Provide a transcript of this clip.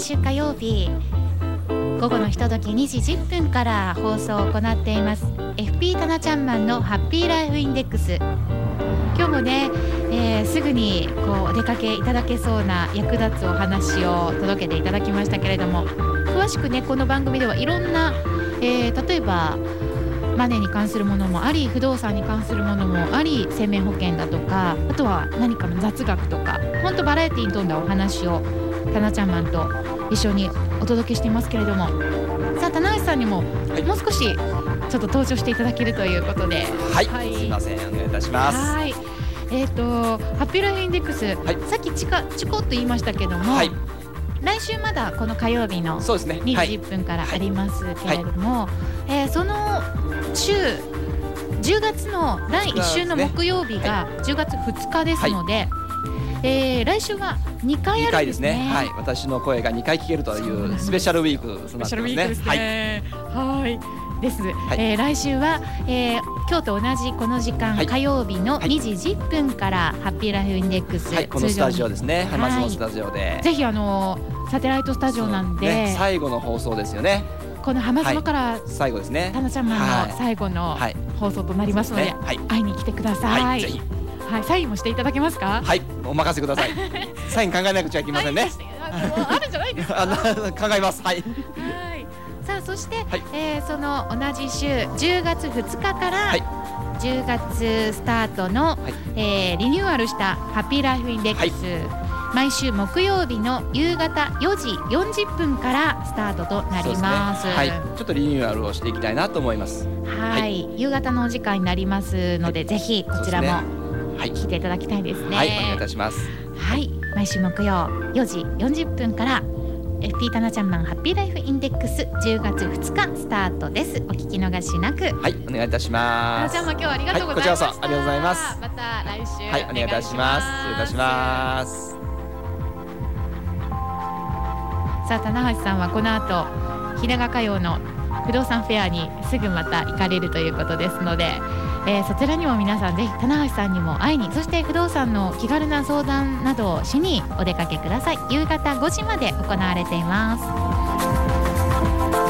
週火曜日午後のひととき2時10分から放送を行っています。FP タナちゃんマンのハッピーライフインデックス。今日もね、えー、すぐにこうお出かけいただけそうな役立つお話を届けていただきましたけれども詳しくねこの番組ではいろんな、えー、例えばマネーに関するものもあり不動産に関するものもあり生命保険だとかあとは何かの雑学とか本当バラエティーに富んだお話をタナちゃんマンと一緒にお届けしていますけれども。さあ棚橋さんにも、はい、もう少しちょっと登場していただけるということで。はい、はい、すみません。お願いいたします。はい。えっ、ー、とハッピーライフインデックス、はい、さっきちかちこっと言いましたけども、はい、来週まだこの火曜日の2時1分からありますけれども、はい。はい、えー、その週10月の第1週の木曜日が10月2日ですので、えー、来週は2回あるんですね。はい、私の声が2回聞けるというスペシャルウィークスペシャルウィークですね。はい。です、はい、えー、来週は、えー、今日と同じこの時間、はい、火曜日の2時10分から、ハッピーライフインデックス、はい、このスタジオですね、浜松のスタジオで、ぜひあのサテライトスタジオなんで、ね、最後の放送ですよね。この浜島から、最後ですね。タナちゃんマンの最後の放送となりますので、会いに来てください。はい、サインもしていただけますか？はい、お任せください。サイン考えなくちゃいけませんね。あるんじゃないですか？考えます。はい。はい。さあ、そして、はい、えー、その同じ週、10月2日から。はい10月スタートの、はい、えー、リニューアルしたハッピーライフインデックス、はい、毎週木曜日の夕方4時40分からスタートとなります、ね、はい、ちょっとリニューアルをしていきたいなと思いますはい、夕方のお時間になりますので、ぜひこちらもはい、聞いていただきたいですね。はい、お願いいたします。はい、毎週木曜4時40分から FP タナちゃんマンハッピーライフインデックス10月2日スタートです。お聞き逃しなく。はい、お願いいたします。タナちゃんマン今日はありがとうございました。はい、こちらこそありがとうございます。また来週はい、お願いいたします。失礼いたします。さあ棚橋さんはこの後日永歌謡の不動産フェアにすぐまた行かれるということですので。えー、そちらにも皆さんぜひ棚橋さんにも会いにそして不動産の気軽な相談などをしにお出かけください。夕方5時まで行われています。